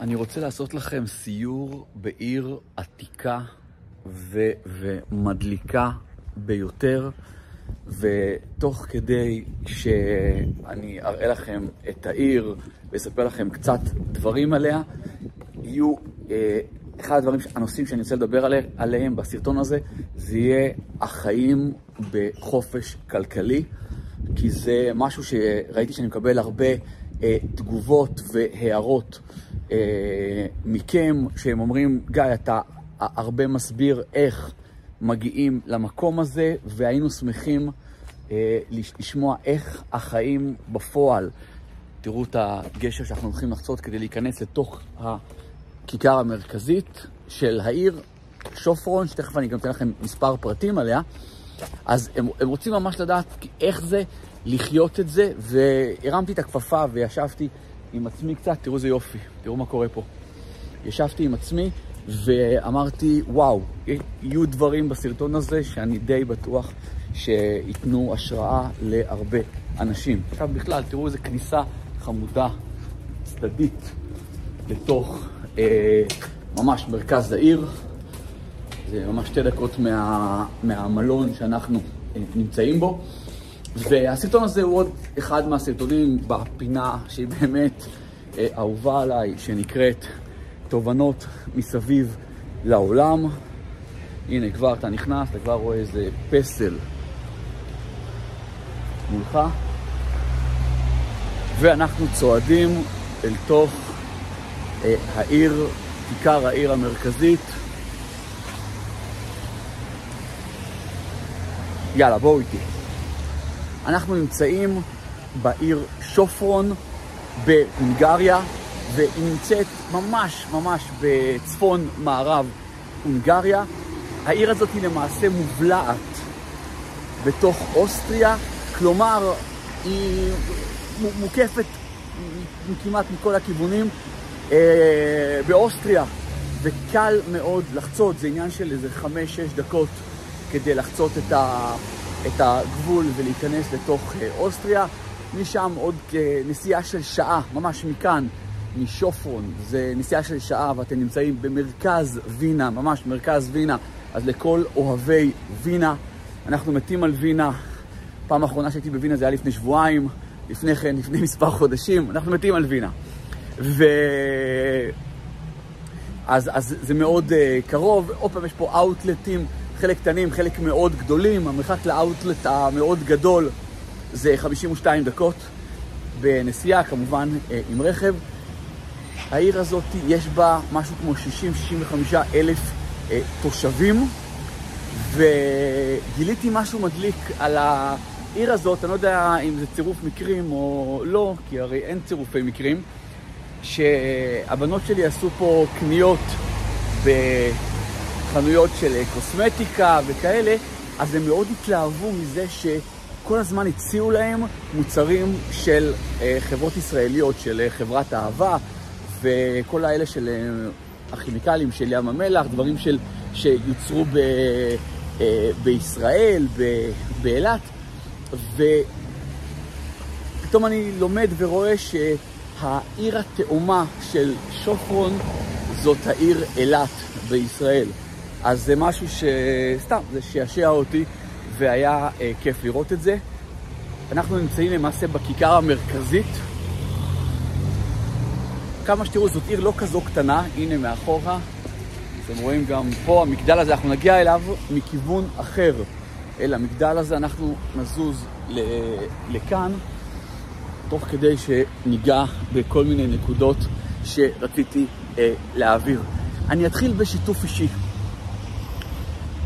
אני רוצה לעשות לכם סיור בעיר עתיקה ו- ומדליקה ביותר, ותוך כדי שאני אראה לכם את העיר ואספר לכם קצת דברים עליה, יהיו, אה, אחד הדברים, הנושאים שאני רוצה לדבר עליה, עליהם בסרטון הזה, זה יהיה החיים בחופש כלכלי, כי זה משהו שראיתי שאני מקבל הרבה אה, תגובות והערות. אה, מכם, שהם אומרים, גיא, אתה הרבה מסביר איך מגיעים למקום הזה, והיינו שמחים אה, לשמוע איך החיים בפועל. תראו את הגשר שאנחנו הולכים לחצות כדי להיכנס לתוך הכיכר המרכזית של העיר, שופרון, שתכף אני גם אתן לכם מספר פרטים עליה. אז הם, הם רוצים ממש לדעת איך זה לחיות את זה, והרמתי את הכפפה וישבתי עם עצמי קצת, תראו איזה יופי, תראו מה קורה פה. ישבתי עם עצמי ואמרתי, וואו, יהיו דברים בסרטון הזה שאני די בטוח שייתנו השראה להרבה אנשים. עכשיו בכלל, תראו איזה כניסה חמודה, צדדית, לתוך אה, ממש מרכז העיר. זה ממש שתי דקות מה, מהמלון שאנחנו אה, נמצאים בו. והסרטון הזה הוא עוד אחד מהסרטונים בפינה שהיא באמת אה, אהובה עליי, שנקראת תובנות מסביב לעולם. הנה, כבר אתה נכנס, אתה כבר רואה איזה פסל מולך. ואנחנו צועדים אל תוך אה, העיר, כיכר העיר המרכזית. יאללה, בואו איתי. אנחנו נמצאים בעיר שופרון בהונגריה, והיא נמצאת ממש ממש בצפון מערב הונגריה. העיר הזאת היא למעשה מובלעת בתוך אוסטריה, כלומר היא מוקפת כמעט מכל הכיוונים אה, באוסטריה, וקל מאוד לחצות, זה עניין של איזה חמש-שש דקות כדי לחצות את ה... את הגבול ולהיכנס לתוך אה, אוסטריה. משם עוד נסיעה של שעה, ממש מכאן, משופרון, זה נסיעה של שעה ואתם נמצאים במרכז וינה, ממש מרכז וינה, אז לכל אוהבי וינה, אנחנו מתים על וינה. פעם האחרונה שהייתי בווינה זה היה לפני שבועיים, לפני כן, לפני מספר חודשים, אנחנו מתים על וינה. ו... אז, אז זה מאוד uh, קרוב, עוד פעם יש פה אאוטלטים חלק קטנים, חלק מאוד גדולים. המרחק לאאוטלט המאוד גדול זה 52 דקות בנסיעה, כמובן אה, עם רכב. העיר הזאת, יש בה משהו כמו 60-65 אלף אה, תושבים, וגיליתי משהו מדליק על העיר הזאת, אני לא יודע אם זה צירוף מקרים או לא, כי הרי אין צירופי מקרים, שהבנות שלי עשו פה קניות ב... חנויות של אה, קוסמטיקה וכאלה, אז הם מאוד התלהבו מזה שכל הזמן הציעו להם מוצרים של אה, חברות ישראליות, של אה, חברת אהבה וכל האלה של הכימיקלים של ים המלח, דברים של, שיוצרו ב, בישראל, באילת, ופתאום אני לומד ורואה שהעיר התאומה של שופרון זאת העיר אילת בישראל. אז זה משהו שסתם, זה שעשע אותי והיה אה, כיף לראות את זה. אנחנו נמצאים למעשה בכיכר המרכזית. כמה שתראו, זאת עיר לא כזו קטנה, הנה מאחורה. אתם רואים גם פה, המגדל הזה, אנחנו נגיע אליו מכיוון אחר. אל המגדל הזה אנחנו נזוז לכאן, תוך כדי שניגע בכל מיני נקודות שרציתי אה, להעביר. אני אתחיל בשיתוף אישי.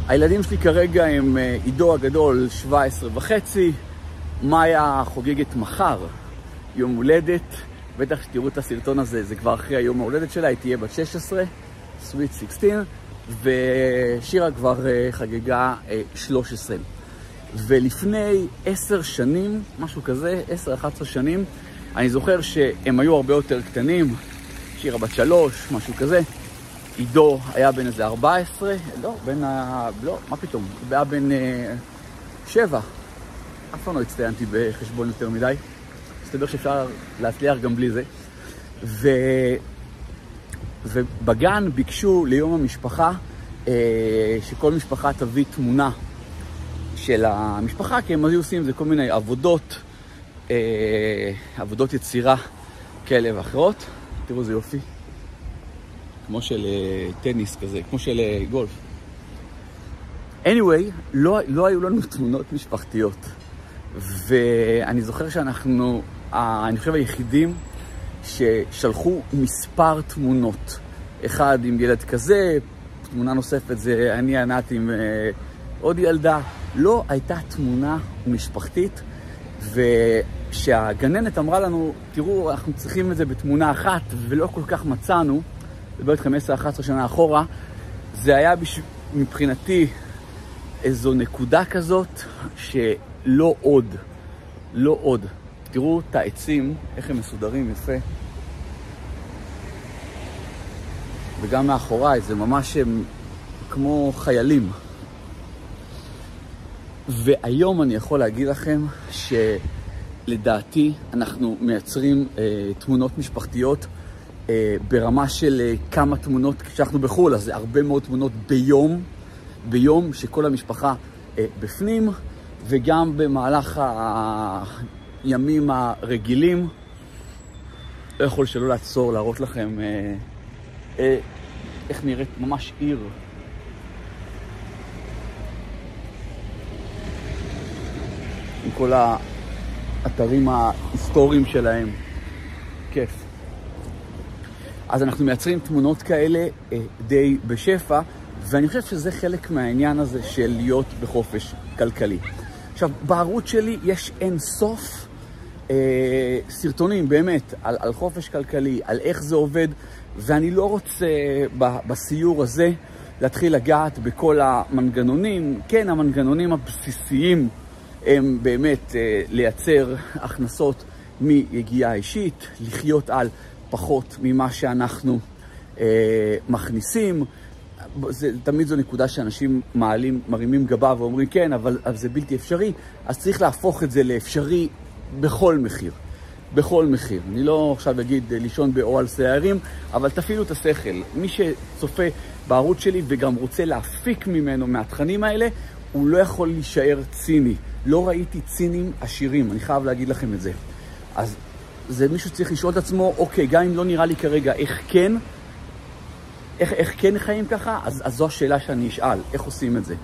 הילדים שלי כרגע הם אה, עידו הגדול 17 וחצי, מאיה חוגגת מחר יום הולדת, בטח שתראו את הסרטון הזה, זה כבר אחרי היום ההולדת שלה, היא תהיה בת 16, סוויט 16, ושירה כבר אה, חגגה 13. אה, ולפני 10 שנים, משהו כזה, 10-11 שנים, אני זוכר שהם היו הרבה יותר קטנים, שירה בת 3, משהו כזה. עידו היה בן איזה 14, לא, בן ה... לא, מה פתאום, הוא היה בן אה, 7. אף פעם לא הצטיינתי בחשבון יותר מדי. מסתבר שאפשר להצליח גם בלי זה. ובגן ביקשו ליום המשפחה אה, שכל משפחה תביא תמונה של המשפחה, כי הם היו עושים זה כל מיני עבודות, אה, עבודות יצירה כאלה ואחרות. תראו איזה יופי. כמו של אה, טניס כזה, כמו של אה, גולף. anyway, לא, לא היו לנו תמונות משפחתיות. ואני זוכר שאנחנו, אני חושב היחידים ששלחו מספר תמונות. אחד עם ילד כזה, תמונה נוספת זה אני ענת עם אה, עוד ילדה. לא הייתה תמונה משפחתית, וכשהגננת אמרה לנו, תראו, אנחנו צריכים את זה בתמונה אחת, ולא כל כך מצאנו, מדבר איתכם 10-11 שנה אחורה, זה היה בש... מבחינתי איזו נקודה כזאת שלא עוד, לא עוד. תראו את העצים, איך הם מסודרים יפה. וגם מאחוריי, זה ממש הם כמו חיילים. והיום אני יכול להגיד לכם שלדעתי אנחנו מייצרים אה, תמונות משפחתיות ברמה של אה, כמה תמונות כשאנחנו בחו"ל, אז זה הרבה מאוד תמונות ביום, ביום שכל המשפחה אה, בפנים, וגם במהלך הימים הרגילים. לא יכול שלא לעצור, להראות לכם אה, אה, איך נראית ממש עיר. עם כל האתרים ההיסטוריים שלהם. כיף. אז אנחנו מייצרים תמונות כאלה אה, די בשפע, ואני חושב שזה חלק מהעניין הזה של להיות בחופש כלכלי. עכשיו, בערוץ שלי יש אין סוף אה, סרטונים, באמת, על, על חופש כלכלי, על איך זה עובד, ואני לא רוצה ב, בסיור הזה להתחיל לגעת בכל המנגנונים. כן, המנגנונים הבסיסיים הם באמת אה, לייצר הכנסות מיגיעה אישית, לחיות על פחות ממה שאנחנו אה, מכניסים. זה, תמיד זו נקודה שאנשים מעלים, מרימים גבה ואומרים כן, אבל, אבל זה בלתי אפשרי, אז צריך להפוך את זה לאפשרי בכל מחיר. בכל מחיר. אני לא עכשיו אגיד אה, לישון באוהל שערים, אבל תפעילו את השכל. מי שצופה בערוץ שלי וגם רוצה להפיק ממנו, מהתכנים האלה, הוא לא יכול להישאר ציני. לא ראיתי צינים עשירים, אני חייב להגיד לכם את זה. אז זה מישהו שצריך לשאול את עצמו, אוקיי, גם אם לא נראה לי כרגע איך כן, איך, איך כן חיים ככה, אז, אז זו השאלה שאני אשאל, איך עושים את זה.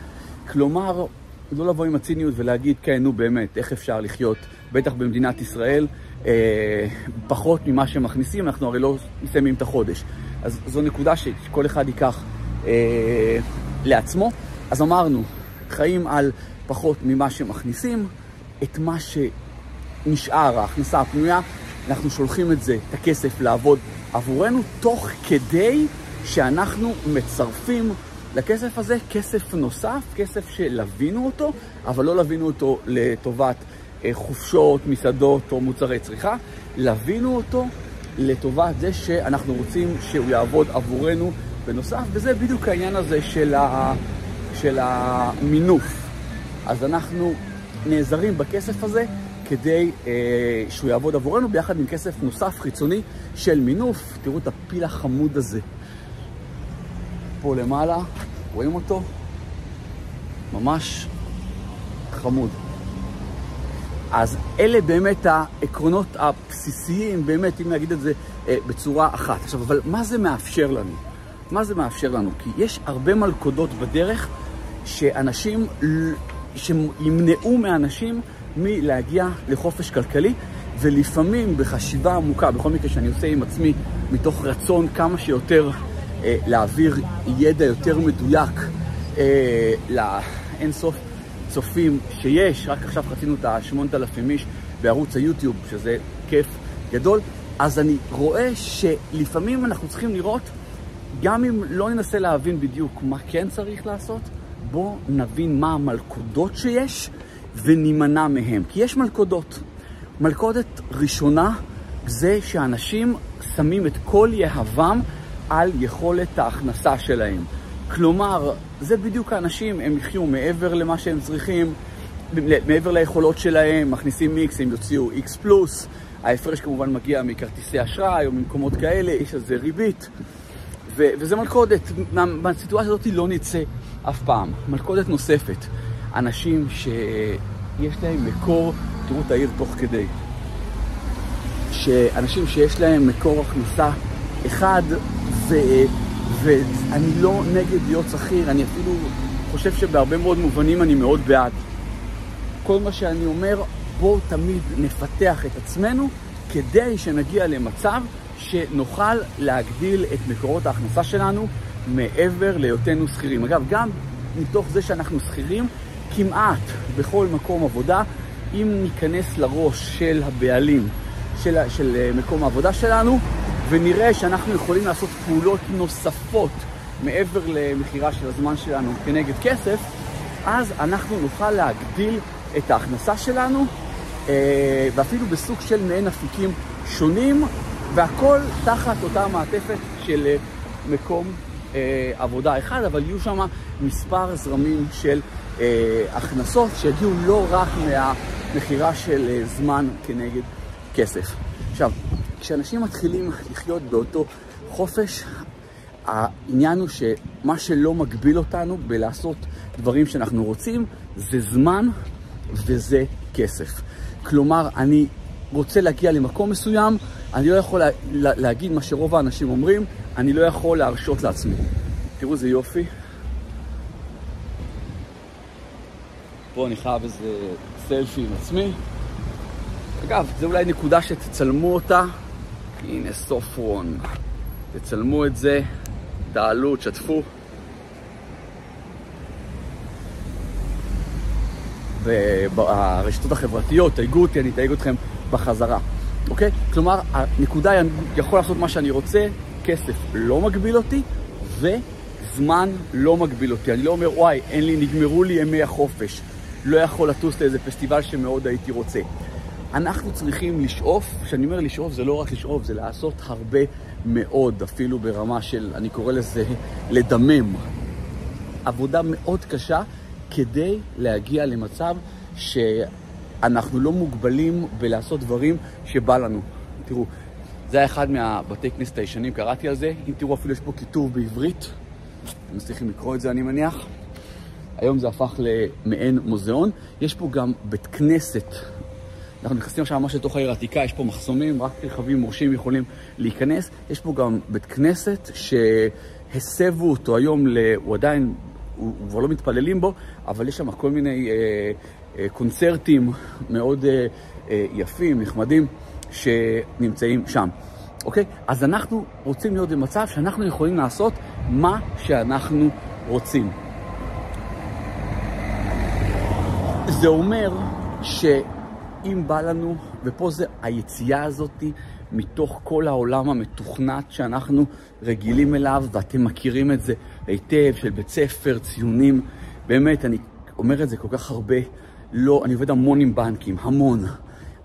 כלומר, לא לבוא עם הציניות ולהגיד, כן, נו באמת, איך אפשר לחיות, בטח במדינת ישראל, אה, פחות ממה שמכניסים, אנחנו הרי לא מסיימים את החודש. אז זו נקודה שכל אחד ייקח אה, לעצמו. אז אמרנו, חיים על פחות ממה שמכניסים, את מה שנשאר, ההכנסה הפנויה, אנחנו שולחים את זה, את הכסף, לעבוד עבורנו, תוך כדי שאנחנו מצרפים לכסף הזה כסף נוסף, כסף שלווינו אותו, אבל לא לווינו אותו לטובת אה, חופשות, מסעדות או מוצרי צריכה, לווינו אותו לטובת זה שאנחנו רוצים שהוא יעבוד עבורנו בנוסף, וזה בדיוק העניין הזה של, ה, של המינוף. אז אנחנו נעזרים בכסף הזה כדי אה, שהוא יעבוד עבורנו ביחד עם כסף נוסף חיצוני של מינוף. תראו את הפיל החמוד הזה. פה למעלה, רואים אותו? ממש חמוד. אז אלה באמת העקרונות הבסיסיים, באמת, אם נגיד את זה אה, בצורה אחת. עכשיו, אבל מה זה מאפשר לנו? מה זה מאפשר לנו? כי יש הרבה מלכודות בדרך שאנשים, שימנעו מאנשים מלהגיע לחופש כלכלי, ולפעמים בחשיבה עמוקה, בכל מקרה שאני עושה עם עצמי, מתוך רצון כמה שיותר אה, להעביר ידע יותר מדויק אה, לאינסוף צופים שיש, רק עכשיו חצינו את ה-8,000 איש בערוץ היוטיוב, שזה כיף גדול, אז אני רואה שלפעמים אנחנו צריכים לראות, גם אם לא ננסה להבין בדיוק מה כן צריך לעשות, בואו נבין מה המלכודות שיש ונימנע מהם. כי יש מלכודות. מלכודת ראשונה זה שאנשים שמים את כל יהבם על יכולת ההכנסה שלהם. כלומר, זה בדיוק האנשים, הם יחיו מעבר למה שהם צריכים, מעבר ליכולות שלהם, מכניסים X, הם יוציאו X פלוס, ההפרש כמובן מגיע מכרטיסי אשראי או ממקומות כאלה, יש על זה ריבית. ו- וזה מלכודת, מה- מהסיטואציה הזאת לא נצא אף פעם. מלכודת נוספת, אנשים שיש להם מקור, תראו את העיר תוך כדי, שאנשים שיש להם מקור הכנסה אחד, ואני לא נגד להיות שכיר, אני אפילו חושב שבהרבה מאוד מובנים אני מאוד בעד. כל מה שאני אומר, בואו תמיד נפתח את עצמנו כדי שנגיע למצב שנוכל להגדיל את מקורות ההכנסה שלנו מעבר להיותנו שכירים. אגב, גם מתוך זה שאנחנו שכירים, כמעט בכל מקום עבודה, אם ניכנס לראש של הבעלים של, של מקום העבודה שלנו, ונראה שאנחנו יכולים לעשות פעולות נוספות מעבר למכירה של הזמן שלנו כנגד כסף, אז אנחנו נוכל להגדיל את ההכנסה שלנו, אה, ואפילו בסוג של מעין אפיקים שונים, והכל תחת אותה מעטפת של אה, מקום אה, עבודה אחד, אבל יהיו שם מספר זרמים של הכנסות שיגיעו לא רק מהמכירה של זמן כנגד כסף. עכשיו, כשאנשים מתחילים לחיות באותו חופש, העניין הוא שמה שלא מגביל אותנו בלעשות דברים שאנחנו רוצים זה זמן וזה כסף. כלומר, אני רוצה להגיע למקום מסוים, אני לא יכול לה, לה, להגיד מה שרוב האנשים אומרים, אני לא יכול להרשות לעצמי. תראו איזה יופי. פה אני חייב איזה סלפי עם עצמי. אגב, זו אולי נקודה שתצלמו אותה. הנה סופרון. תצלמו את זה, תעלו, תשתפו. וברשתות החברתיות, תייגו אותי, אני אתייג אתכם בחזרה, אוקיי? כלומר, הנקודה היא, אני יכול לעשות מה שאני רוצה, כסף לא מגביל אותי, וזמן לא מגביל אותי. אני לא אומר, וואי, אין לי, נגמרו לי ימי החופש. לא יכול לטוס לאיזה פסטיבל שמאוד הייתי רוצה. אנחנו צריכים לשאוף, כשאני אומר לשאוף זה לא רק לשאוף, זה לעשות הרבה מאוד, אפילו ברמה של, אני קורא לזה לדמם. עבודה מאוד קשה כדי להגיע למצב שאנחנו לא מוגבלים בלעשות דברים שבא לנו. תראו, זה היה אחד מהבתי כנסת הישנים, קראתי על זה. אם תראו, אפילו יש פה כיתוב בעברית. אתם מצליחים לקרוא את זה, אני מניח. היום זה הפך למעין מוזיאון. יש פה גם בית כנסת אנחנו נכנסים עכשיו ממש לתוך העיר העתיקה, יש פה מחסומים, רק רכבים מורשים יכולים להיכנס. יש פה גם בית כנסת שהסבו אותו היום, ל... הוא עדיין, הוא, כבר לא מתפללים בו, אבל יש שם כל מיני אה, אה, קונצרטים מאוד אה, אה, יפים, נחמדים, שנמצאים שם. אוקיי? אז אנחנו רוצים להיות במצב שאנחנו יכולים לעשות מה שאנחנו רוצים. זה אומר ש... אם בא לנו, ופה זה היציאה הזאת מתוך כל העולם המתוכנת שאנחנו רגילים אליו, ואתם מכירים את זה היטב, של בית ספר, ציונים. באמת, אני אומר את זה כל כך הרבה. לא, אני עובד המון עם בנקים, המון.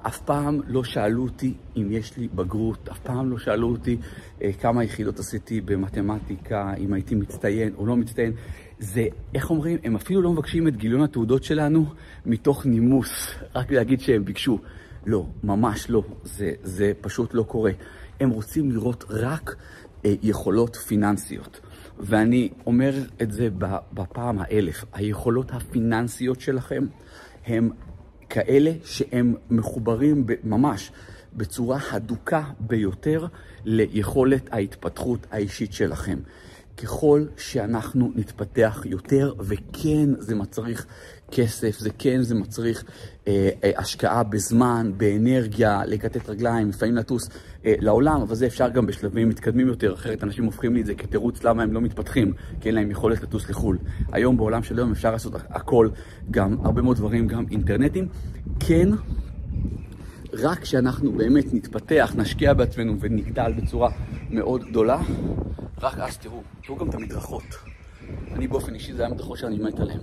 אף פעם לא שאלו אותי אם יש לי בגרות, אף פעם לא שאלו אותי אה, כמה יחידות עשיתי במתמטיקה, אם הייתי מצטיין או לא מצטיין. זה, איך אומרים, הם אפילו לא מבקשים את גיליון התעודות שלנו מתוך נימוס, רק להגיד שהם ביקשו. לא, ממש לא, זה, זה פשוט לא קורה. הם רוצים לראות רק אה, יכולות פיננסיות. ואני אומר את זה בפעם האלף, היכולות הפיננסיות שלכם הם כאלה שהם מחוברים ממש בצורה הדוקה ביותר ליכולת ההתפתחות האישית שלכם. ככל שאנחנו נתפתח יותר, וכן זה מצריך כסף, זה כן זה מצריך אה, אה, השקעה בזמן, באנרגיה, לקטט רגליים, לפעמים לטוס אה, לעולם, אבל זה אפשר גם בשלבים מתקדמים יותר, אחרת אנשים הופכים לי את זה כתירוץ למה הם לא מתפתחים, כי אין להם יכולת לטוס לחו"ל. היום בעולם של היום אפשר לעשות הכל, גם הרבה מאוד דברים, גם אינטרנטים. כן, רק כשאנחנו באמת נתפתח, נשקיע בעצמנו ונגדל בצורה מאוד גדולה, רק אז תראו, תראו גם את המדרכות. אני באופן אישי, זה היה המדרכות שאני מת עליהן.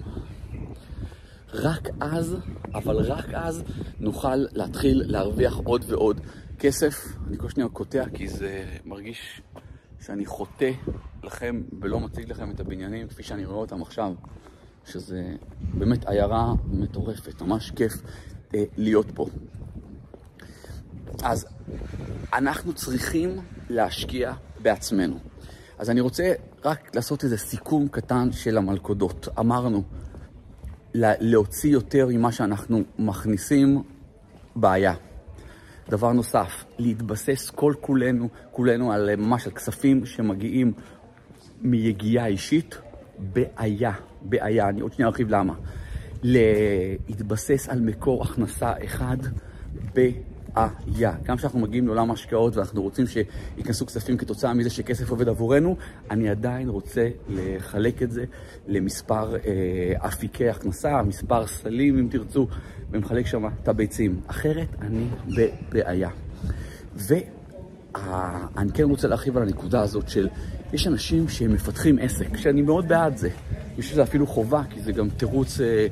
רק אז, אבל רק אז, נוכל להתחיל להרוויח עוד ועוד כסף. אני כל שניה קוטע כי זה מרגיש שאני חוטא לכם ולא מציג לכם את הבניינים כפי שאני רואה אותם עכשיו, שזה באמת עיירה מטורפת, ממש כיף אה, להיות פה. אז אנחנו צריכים להשקיע בעצמנו. אז אני רוצה רק לעשות איזה סיכום קטן של המלכודות. אמרנו, להוציא יותר ממה שאנחנו מכניסים, בעיה. דבר נוסף, להתבסס כל כולנו, כולנו על ממש על כספים שמגיעים מיגיעה אישית, בעיה, בעיה. אני עוד שנייה ארחיב למה. להתבסס על מקור הכנסה אחד, בעיה. גם כשאנחנו מגיעים לעולם ההשקעות ואנחנו רוצים שייכנסו כספים כתוצאה מזה שכסף עובד עבורנו, אני עדיין רוצה לחלק את זה למספר אה, אפיקי הכנסה, מספר סלים אם תרצו, ומחלק שם את הביצים. אחרת אני בבעיה. ואני כן רוצה להרחיב על הנקודה הזאת של, יש אנשים שמפתחים עסק, שאני מאוד בעד זה. אני חושב שזה אפילו חובה, כי זה גם תירוץ אה,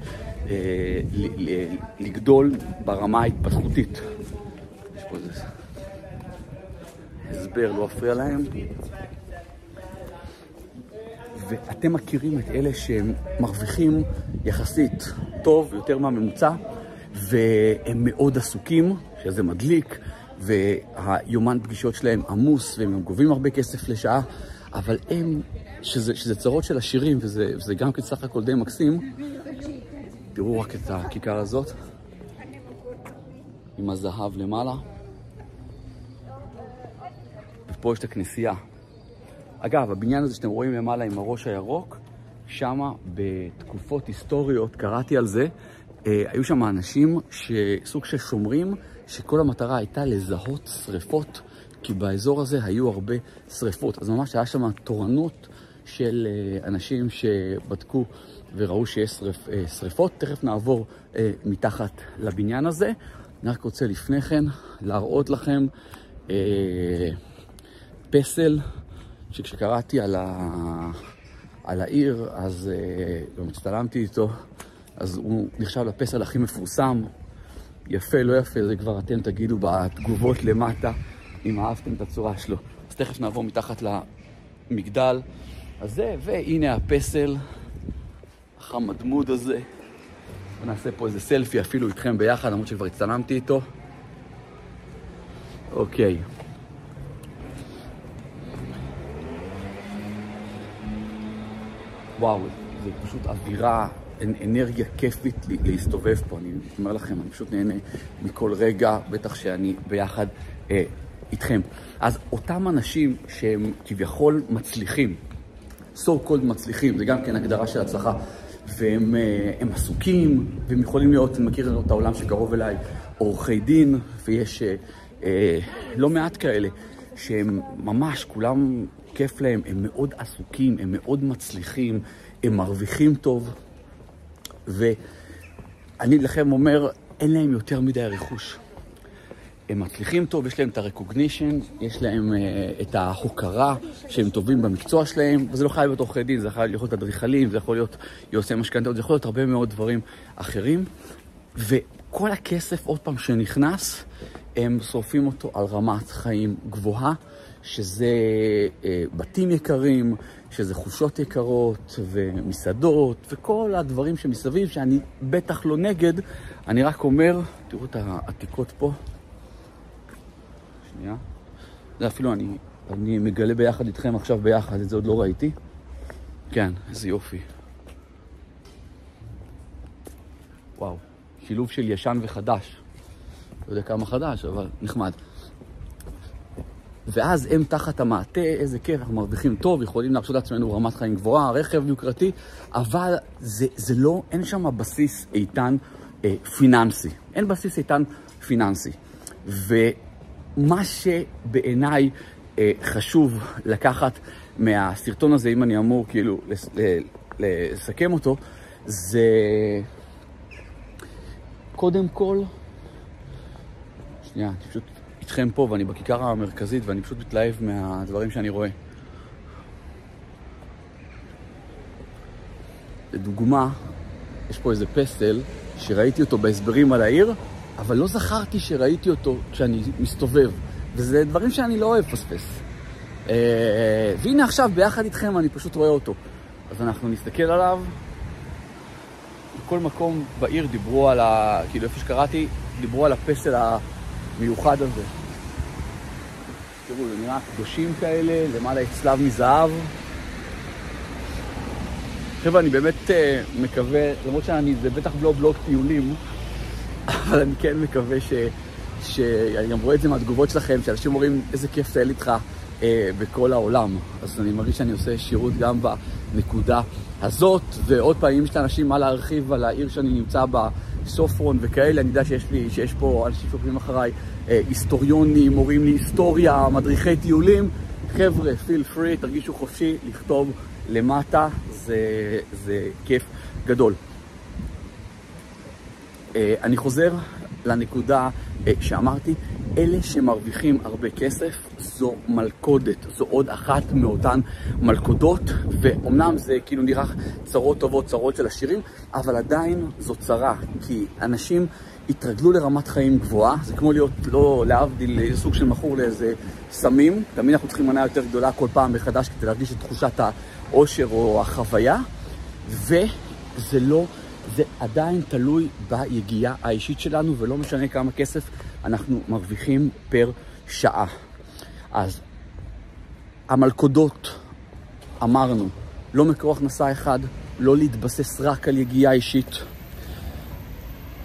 אה, לגדול ברמה ההתפתחותית. פה הסבר, לא אפריע להם. ואתם מכירים את אלה שהם מרוויחים יחסית טוב, יותר מהממוצע, והם מאוד עסוקים, שזה מדליק, והיומן פגישות שלהם עמוס, והם גובים הרבה כסף לשעה, אבל הם, שזה, שזה צרות של עשירים, וזה, וזה גם כן סך הכל די מקסים, תראו רק את הכיכר הזאת, עם הזהב למעלה. ופה יש את הכנסייה. אגב, הבניין הזה שאתם רואים למעלה עם הראש הירוק, שמה בתקופות היסטוריות, קראתי על זה, אה, היו שם אנשים שסוג של שומרים, שכל המטרה הייתה לזהות שריפות, כי באזור הזה היו הרבה שריפות. אז ממש היה שם תורנות של אה, אנשים שבדקו וראו שיש שריפ, אה, שריפות. תכף נעבור אה, מתחת לבניין הזה. אני רק רוצה לפני כן להראות לכם אה, פסל, שכשקראתי על, ה, על העיר, אז אה, גם הצטלמתי איתו, אז הוא נחשב לפסל הכי מפורסם. יפה, לא יפה, זה כבר אתם תגידו בתגובות למטה, אם אהבתם את הצורה שלו. אז תכף נעבור מתחת למגדל הזה, והנה הפסל. החמדמוד הזה. נעשה פה איזה סלפי אפילו איתכם ביחד, למרות שכבר הצטלמתי איתו. אוקיי. וואו, זה פשוט אווירה, אנרגיה כיפית להסתובב פה. אני אומר לכם, אני פשוט נהנה מכל רגע, בטח שאני ביחד אה, איתכם. אז אותם אנשים שהם כביכול מצליחים, so called מצליחים, זה גם כן הגדרה של הצלחה. והם אה, עסוקים, והם יכולים להיות, אני מכיר את העולם שקרוב אליי, עורכי דין, ויש אה, אה, לא מעט כאלה, שהם ממש, כולם כיף להם, הם מאוד עסוקים, הם מאוד מצליחים, הם מרוויחים טוב, ואני לכם אומר, אין להם יותר מדי רכוש. הם מצליחים טוב, יש להם את ה-recognition, יש להם uh, את ההוקרה שהם טובים במקצוע שלהם, וזה לא חייב להיות עורכי דין, זה יכול להיות אדריכלים, זה יכול להיות יועצי משכנתאות, זה יכול להיות הרבה מאוד דברים אחרים. וכל הכסף, עוד פעם, שנכנס, הם שורפים אותו על רמת חיים גבוהה, שזה uh, בתים יקרים, שזה חופשות יקרות, ומסעדות, וכל הדברים שמסביב, שאני בטח לא נגד, אני רק אומר, תראו את העתיקות פה. שנייה. זה אפילו אני, אני מגלה ביחד איתכם עכשיו ביחד, את זה עוד לא ראיתי. כן, איזה יופי. וואו, שילוב של ישן וחדש. לא יודע כמה חדש, אבל נחמד. ואז הם תחת המעטה, איזה כיף, אנחנו מרוויחים טוב, יכולים להרשות לעצמנו רמת חיים גבוהה, רכב יוקרתי, אבל זה, זה לא, אין שם בסיס איתן אה, פיננסי. אין בסיס איתן פיננסי. ו... מה שבעיניי אה, חשוב לקחת מהסרטון הזה, אם אני אמור כאילו לס, לסכם אותו, זה קודם כל, שנייה, אני פשוט איתכם פה ואני בכיכר המרכזית ואני פשוט מתלהב מהדברים שאני רואה. לדוגמה, יש פה איזה פסל שראיתי אותו בהסברים על העיר, אבל לא זכרתי שראיתי אותו כשאני מסתובב, וזה דברים שאני לא אוהב לפספס. אה, והנה עכשיו, ביחד איתכם, אני פשוט רואה אותו. אז אנחנו נסתכל עליו. בכל מקום בעיר דיברו על ה... כאילו, איפה שקראתי, דיברו על הפסל המיוחד הזה. תראו, זה נראה קדושים כאלה, למעלה יש צלב מזהב. חבר'ה, אני באמת uh, מקווה, למרות שאני, זה בטח לא בלוג טיולים, אבל אני כן מקווה ש... שאני גם רואה את זה מהתגובות שלכם, שאנשים אומרים איזה כיף לטייל איתך אה, בכל העולם. אז אני מרגיש שאני עושה שירות גם בנקודה הזאת, ועוד פעם, אם יש לאנשים מה להרחיב על העיר שאני נמצא בה, סופרון וכאלה, אני יודע שיש, לי, שיש פה אנשים שעוקבים אחריי, אה, היסטוריונים, מורים להיסטוריה, מדריכי טיולים. חבר'ה, פיל פרי, תרגישו חופשי לכתוב למטה, זה, זה כיף גדול. אה, אני חוזר לנקודה אה, שאמרתי, אלה שמרוויחים הרבה כסף זו מלכודת, זו עוד אחת מאותן מלכודות, ואומנם זה כאילו נראה צרות טובות, צרות של עשירים, אבל עדיין זו צרה, כי אנשים התרגלו לרמת חיים גבוהה, זה כמו להיות, לא להבדיל, סוג של מכור לאיזה סמים, תמיד אנחנו צריכים מנה יותר גדולה כל פעם מחדש כדי להרגיש את תחושת העושר או החוויה, וזה לא... זה עדיין תלוי ביגיעה האישית שלנו, ולא משנה כמה כסף אנחנו מרוויחים פר שעה. אז המלכודות, אמרנו, לא מקור הכנסה אחד, לא להתבסס רק על יגיעה אישית,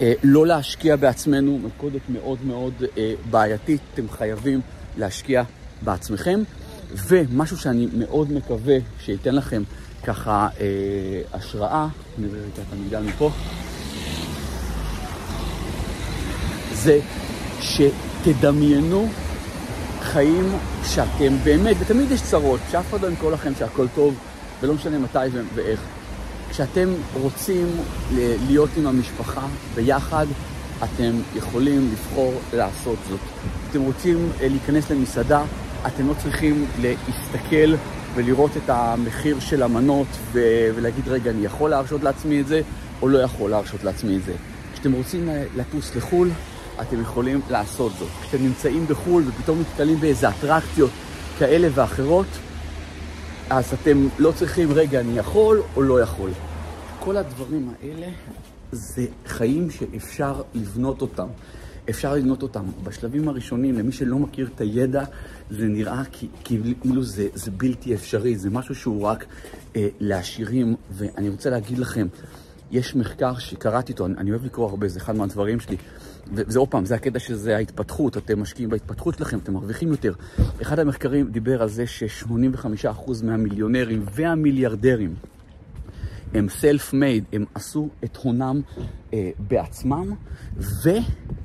אה, לא להשקיע בעצמנו, מלכודת מאוד מאוד אה, בעייתית, אתם חייבים להשקיע בעצמכם. ומשהו שאני מאוד מקווה שייתן לכם ככה אה, השראה, נראה רגע את המגדל מפה, זה שתדמיינו חיים שאתם באמת, ותמיד יש צרות, שאף אחד לא ימכור לכם שהכל טוב, ולא משנה מתי ואיך. כשאתם רוצים להיות עם המשפחה ביחד, אתם יכולים לבחור לעשות זאת. אתם רוצים אה, להיכנס למסעדה, אתם לא צריכים להסתכל ולראות את המחיר של המנות ו- ולהגיד, רגע, אני יכול להרשות לעצמי את זה, או לא יכול להרשות לעצמי את זה. כשאתם רוצים לטוס לחו"ל, אתם יכולים לעשות זאת. כשאתם נמצאים בחו"ל ופתאום נתקלים באיזה אטרקציות כאלה ואחרות, אז אתם לא צריכים, רגע, אני יכול או לא יכול. כל הדברים האלה זה חיים שאפשר לבנות אותם. אפשר לבנות אותם. בשלבים הראשונים, למי שלא מכיר את הידע, זה נראה כאילו זה, זה בלתי אפשרי, זה משהו שהוא רק אה, לעשירים, ואני רוצה להגיד לכם, יש מחקר שקראתי אותו, אני, אני אוהב לקרוא הרבה, זה אחד מהדברים שלי, וזה עוד פעם, זה הקטע שזה ההתפתחות, אתם משקיעים בהתפתחות שלכם, אתם מרוויחים יותר. אחד המחקרים דיבר על זה ש-85% מהמיליונרים והמיליארדרים הם סלף מייד, הם עשו את הונם אה, בעצמם,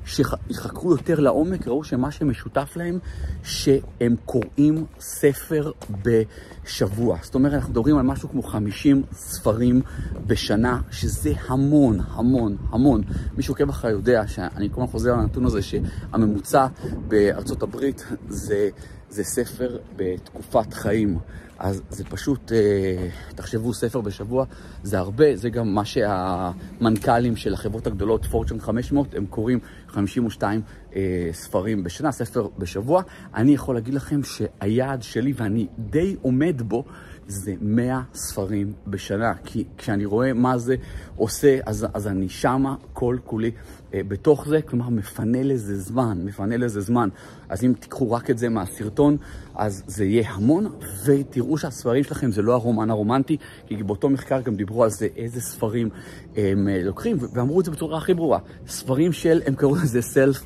ושחקרו יותר לעומק, ראו שמה שמשותף להם, שהם קוראים ספר בשבוע. זאת אומרת, אנחנו מדברים על משהו כמו 50 ספרים בשנה, שזה המון, המון, המון. מי שעוקב אחריי יודע שאני כל הזמן חוזר לנתון הזה, שהממוצע בארצות הברית זה... זה ספר בתקופת חיים. אז זה פשוט, אה, תחשבו, ספר בשבוע, זה הרבה, זה גם מה שהמנכ"לים של החברות הגדולות, פורצ'ן 500, הם קוראים 52 אה, ספרים בשנה, ספר בשבוע. אני יכול להגיד לכם שהיעד שלי, ואני די עומד בו, זה 100 ספרים בשנה. כי כשאני רואה מה זה עושה, אז, אז אני שמה כל כולי אה, בתוך זה, כלומר מפנה לזה זמן, מפנה לזה זמן. אז אם תיקחו רק את זה מהסרטון, אז זה יהיה המון, ותראו שהספרים שלכם זה לא הרומן הרומנטי, כי באותו מחקר גם דיברו על זה איזה ספרים הם אה, לוקחים, ואמרו את זה בצורה הכי ברורה. ספרים של, הם קראו לזה self...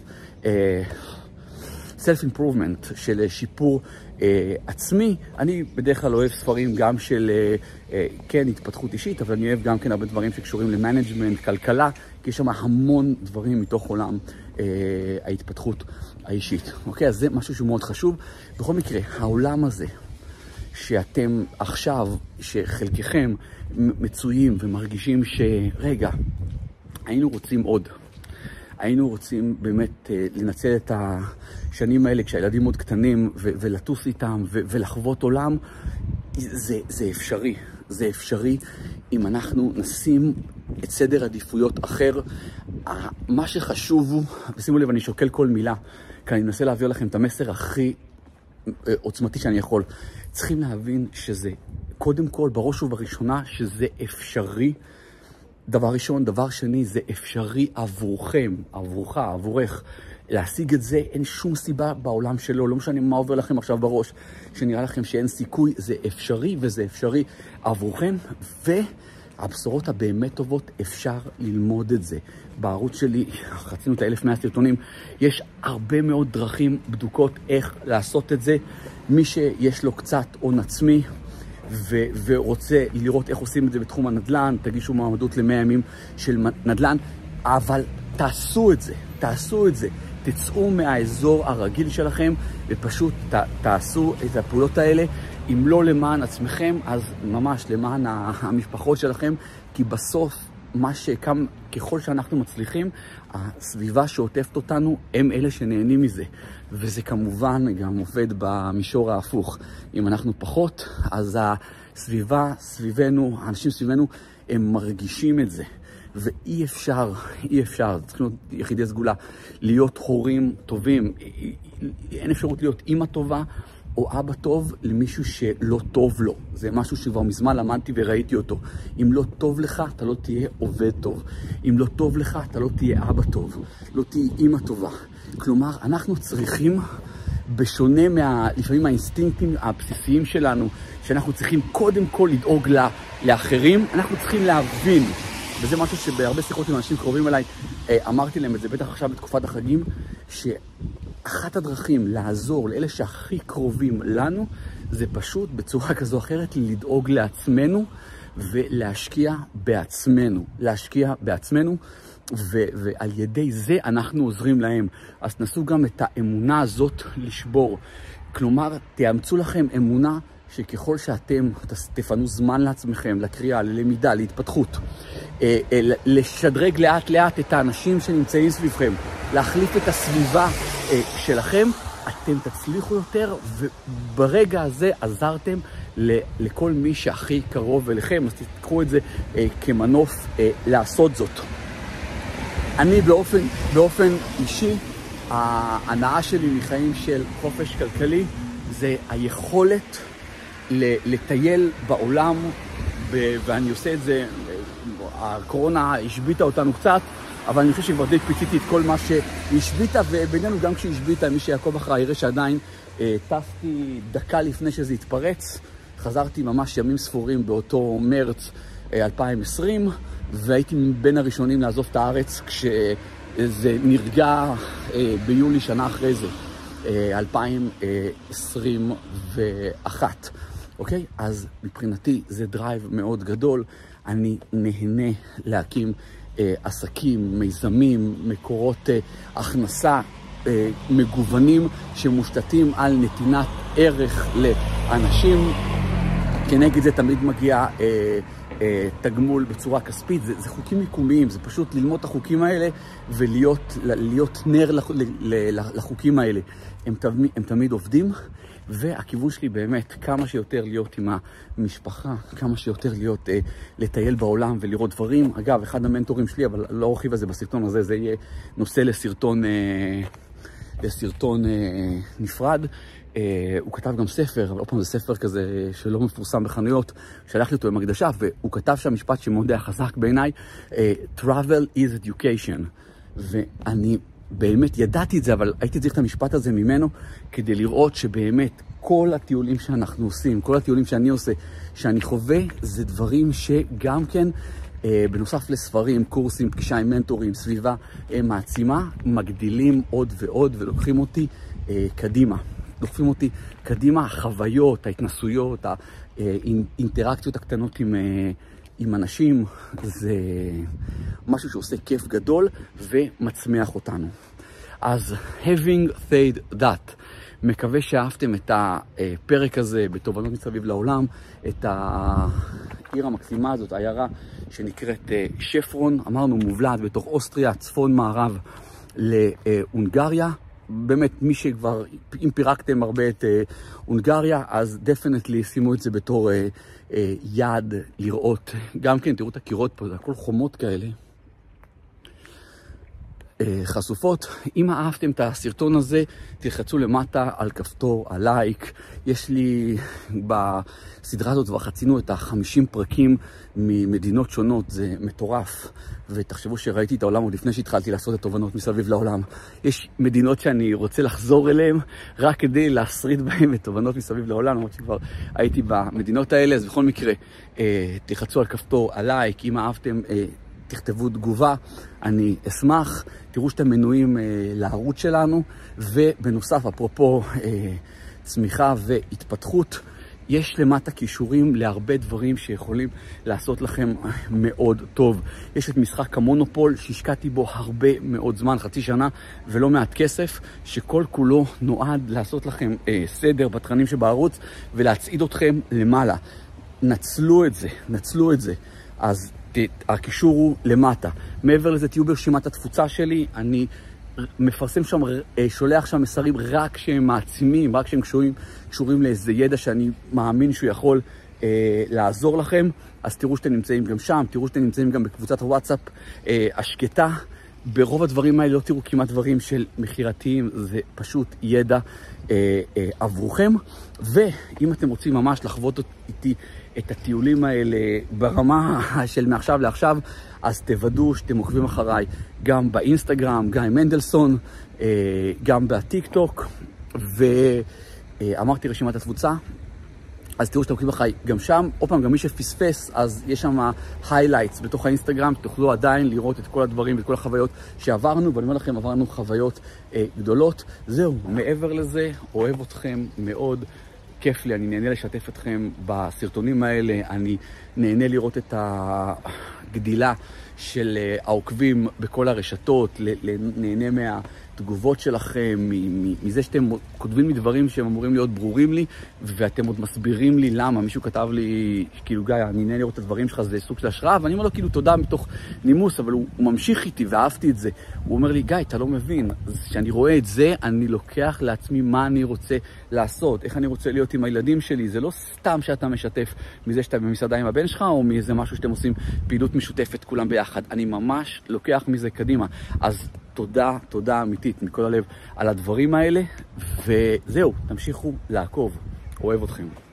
self improvement, של שיפור אה, עצמי. אני בדרך כלל אוהב ספרים גם של, אה, אה, כן, התפתחות אישית, אבל אני אוהב גם כן הרבה דברים שקשורים ל management, כלכלה, כי יש שם המון דברים מתוך עולם אה, ההתפתחות האישית. אוקיי? אז זה משהו שהוא מאוד חשוב. בכל מקרה, העולם הזה, שאתם עכשיו, שחלקכם מצויים ומרגישים שרגע, היינו רוצים עוד. היינו רוצים באמת אה, לנצל את השנים האלה כשהילדים עוד קטנים ולטוס איתם ולחוות עולם, זה, זה אפשרי. זה אפשרי אם אנחנו נשים את סדר עדיפויות אחר. מה שחשוב הוא, ושימו לב, אני שוקל כל מילה, כי אני מנסה להעביר לכם את המסר הכי אה, עוצמתי שאני יכול. צריכים להבין שזה, קודם כל, בראש ובראשונה, שזה אפשרי. דבר ראשון. דבר שני, זה אפשרי עבורכם, עבורך, עבורך, להשיג את זה, אין שום סיבה בעולם שלא, לא משנה מה עובר לכם עכשיו בראש, שנראה לכם שאין סיכוי, זה אפשרי וזה אפשרי עבורכם, והבשורות הבאמת טובות, אפשר ללמוד את זה. בערוץ שלי, רצינו את ה-1100 סרטונים, יש הרבה מאוד דרכים בדוקות איך לעשות את זה. מי שיש לו קצת הון עצמי, ו- ורוצה לראות איך עושים את זה בתחום הנדל"ן, תגישו מעמדות ל-100 ימים של נדל"ן, אבל תעשו את זה, תעשו את זה. תצאו מהאזור הרגיל שלכם ופשוט ת, תעשו את הפעולות האלה. אם לא למען עצמכם, אז ממש למען המשפחות שלכם, כי בסוף מה שקם, ככל שאנחנו מצליחים, הסביבה שעוטפת אותנו, הם אלה שנהנים מזה. וזה כמובן גם עובד במישור ההפוך. אם אנחנו פחות, אז הסביבה סביבנו, האנשים סביבנו, הם מרגישים את זה. ואי אפשר, אי אפשר, צריכים להיות יחידי סגולה, להיות הורים טובים. אין אפשרות להיות אימא טובה או אבא טוב למישהו שלא טוב לו. זה משהו שכבר מזמן למדתי וראיתי אותו. אם לא טוב לך, אתה לא תהיה עובד טוב. אם לא טוב לך, אתה לא תהיה אבא טוב. לא תהיה אימא טובה. כלומר, אנחנו צריכים, בשונה מה, לפעמים מהאינסטינקטים הבסיסיים שלנו, שאנחנו צריכים קודם כל לדאוג לה, לאחרים, אנחנו צריכים להבין, וזה משהו שבהרבה שיחות עם אנשים קרובים אליי, אה, אמרתי להם את זה, בטח עכשיו בתקופת החגים, שאחת הדרכים לעזור לאלה שהכי קרובים לנו, זה פשוט בצורה כזו או אחרת לדאוג לעצמנו ולהשקיע בעצמנו. להשקיע בעצמנו. ו- ועל ידי זה אנחנו עוזרים להם. אז תנסו גם את האמונה הזאת לשבור. כלומר, תאמצו לכם אמונה שככל שאתם תפנו זמן לעצמכם, לקריאה, ללמידה, להתפתחות, אה, אה, לשדרג לאט לאט את האנשים שנמצאים סביבכם, להחליף את הסביבה אה, שלכם, אתם תצליחו יותר, וברגע הזה עזרתם לכל מי שהכי קרוב אליכם, אז תיקחו את זה כמנוף לעשות זאת. אני באופן, באופן אישי, ההנאה שלי מחיים של חופש כלכלי זה היכולת לטייל בעולם, ואני עושה את זה, הקורונה השביתה אותנו קצת, אבל אני חושב שכבר די פיציתי את כל מה שהשביתה, ובינינו גם כשהשביתה, מי שיעקוב אחריי יראה שעדיין אה, טסתי דקה לפני שזה התפרץ, חזרתי ממש ימים ספורים באותו מרץ אה, 2020, והייתי בין הראשונים לעזוב את הארץ כשזה נרגע אה, ביולי שנה אחרי זה, אה, 2021. אוקיי? אז מבחינתי זה drive מאוד גדול. אני נהנה להקים אה, עסקים, מיזמים, מקורות אה, הכנסה אה, מגוונים שמושתתים על נתינת ערך לאנשים. כנגד זה תמיד מגיע אה, אה, תגמול בצורה כספית. זה, זה חוקים מקומיים, זה פשוט ללמוד את החוקים האלה ולהיות נר לח, לחוקים האלה. הם, תמיד, הם תמיד עובדים. והכיוון שלי באמת, כמה שיותר להיות עם המשפחה, כמה שיותר להיות, אה, לטייל בעולם ולראות דברים. אגב, אחד המנטורים שלי, אבל לא ארחיב על זה בסרטון הזה, זה יהיה נושא לסרטון, אה, לסרטון אה, נפרד. אה, הוא כתב גם ספר, אבל עוד פעם זה ספר כזה שלא מפורסם בחנויות, שלחתי אותו עם הקדשה, והוא כתב שם משפט שמאוד היה חזק בעיניי, אה, travel is education. ואני באמת ידעתי את זה, אבל הייתי צריך את המשפט הזה ממנו כדי לראות שבאמת כל הטיולים שאנחנו עושים, כל הטיולים שאני עושה, שאני חווה, זה דברים שגם כן, אה, בנוסף לספרים, קורסים, פגישה עם מנטורים, סביבה מעצימה, מגדילים עוד ועוד ולוקחים אותי אה, קדימה. דוחפים אותי קדימה, החוויות, ההתנסויות, האינטראקציות הקטנות עם... אה, עם אנשים זה משהו שעושה כיף גדול ומצמיח אותנו. אז having said that, מקווה שאהבתם את הפרק הזה בתובנות מסביב לעולם, את העיר המקסימה הזאת, העיירה שנקראת אה, שופרון, אמרנו מובלעת בתוך אוסטריה, צפון מערב להונגריה. באמת, מי שכבר, אם פירקתם הרבה את אה, הונגריה, אז definitely שימו את זה בתור אה, אה, יעד לראות. גם כן, תראו את הקירות פה, זה הכל חומות כאלה. אה, חשופות. אם אהבתם את הסרטון הזה, תלחצו למטה על כפתור הלייק. יש לי בסדרה הזאת כבר חצינו את החמישים פרקים ממדינות שונות, זה מטורף. ותחשבו שראיתי את העולם עוד לפני שהתחלתי לעשות את תובנות מסביב לעולם. יש מדינות שאני רוצה לחזור אליהן רק כדי להשריד בהן את תובנות מסביב לעולם, למרות שכבר הייתי במדינות האלה, אז בכל מקרה, אה, תלחצו על כפתור הלייק, אם אהבתם... תכתבו תגובה, אני אשמח. תראו שאתם מנויים אה, לערוץ שלנו, ובנוסף, אפרופו אה, צמיחה והתפתחות, יש למטה כישורים להרבה דברים שיכולים לעשות לכם מאוד טוב. יש את משחק המונופול שהשקעתי בו הרבה מאוד זמן, חצי שנה, ולא מעט כסף, שכל כולו נועד לעשות לכם אה, סדר בתכנים שבערוץ ולהצעיד אתכם למעלה. נצלו את זה, נצלו את זה. אז הקישור הוא למטה. מעבר לזה, תהיו ברשימת התפוצה שלי, אני מפרסם שם, אה, שולח שם מסרים רק שהם מעצימים, רק שהם קשורים, קשורים לאיזה ידע שאני מאמין שהוא יכול אה, לעזור לכם. אז תראו שאתם נמצאים גם שם, תראו שאתם נמצאים גם בקבוצת הוואטסאפ אה, השקטה. ברוב הדברים האלה לא תראו כמעט דברים של מכירתיים, זה פשוט ידע אה, אה, עבורכם. ואם אתם רוצים ממש לחוות איתי את הטיולים האלה ברמה של מעכשיו לעכשיו, אז תוודאו שאתם עוקבים אחריי גם באינסטגרם, עם מנדלסון, אה, גם בטיק טוק, ואמרתי רשימת התפוצה, אז תראו שאתם עוקבים אחריי גם שם. עוד פעם, גם מי שפספס, אז יש שם highlights בתוך האינסטגרם, תוכלו עדיין לראות את כל הדברים ואת כל החוויות שעברנו, ואני אומר לכם, עברנו חוויות אה, גדולות. זהו, מעבר לזה, אוהב אתכם מאוד. כיף לי, אני נהנה לשתף אתכם בסרטונים האלה, אני נהנה לראות את הגדילה של אה, העוקבים בכל הרשתות, נהנה מה... התגובות שלכם, מזה שאתם כותבים לי דברים שהם אמורים להיות ברורים לי, ואתם עוד מסבירים לי למה. מישהו כתב לי, כאילו, גיא, אני נהנה לראות את הדברים שלך, זה סוג של השראה, ואני אומר לו, כאילו, תודה מתוך נימוס, אבל הוא, הוא ממשיך איתי, ואהבתי את זה. הוא אומר לי, גיא, אתה לא מבין, כשאני רואה את זה, אני לוקח לעצמי מה אני רוצה לעשות, איך אני רוצה להיות עם הילדים שלי. זה לא סתם שאתה משתף מזה שאתה במסעדה עם הבן שלך, או מאיזה משהו שאתם עושים פעילות משותפת כולם ביחד. אני ממש לוקח מזה קדימה. אז תודה, תודה אמיתית מכל הלב על הדברים האלה, וזהו, תמשיכו לעקוב. אוהב אתכם.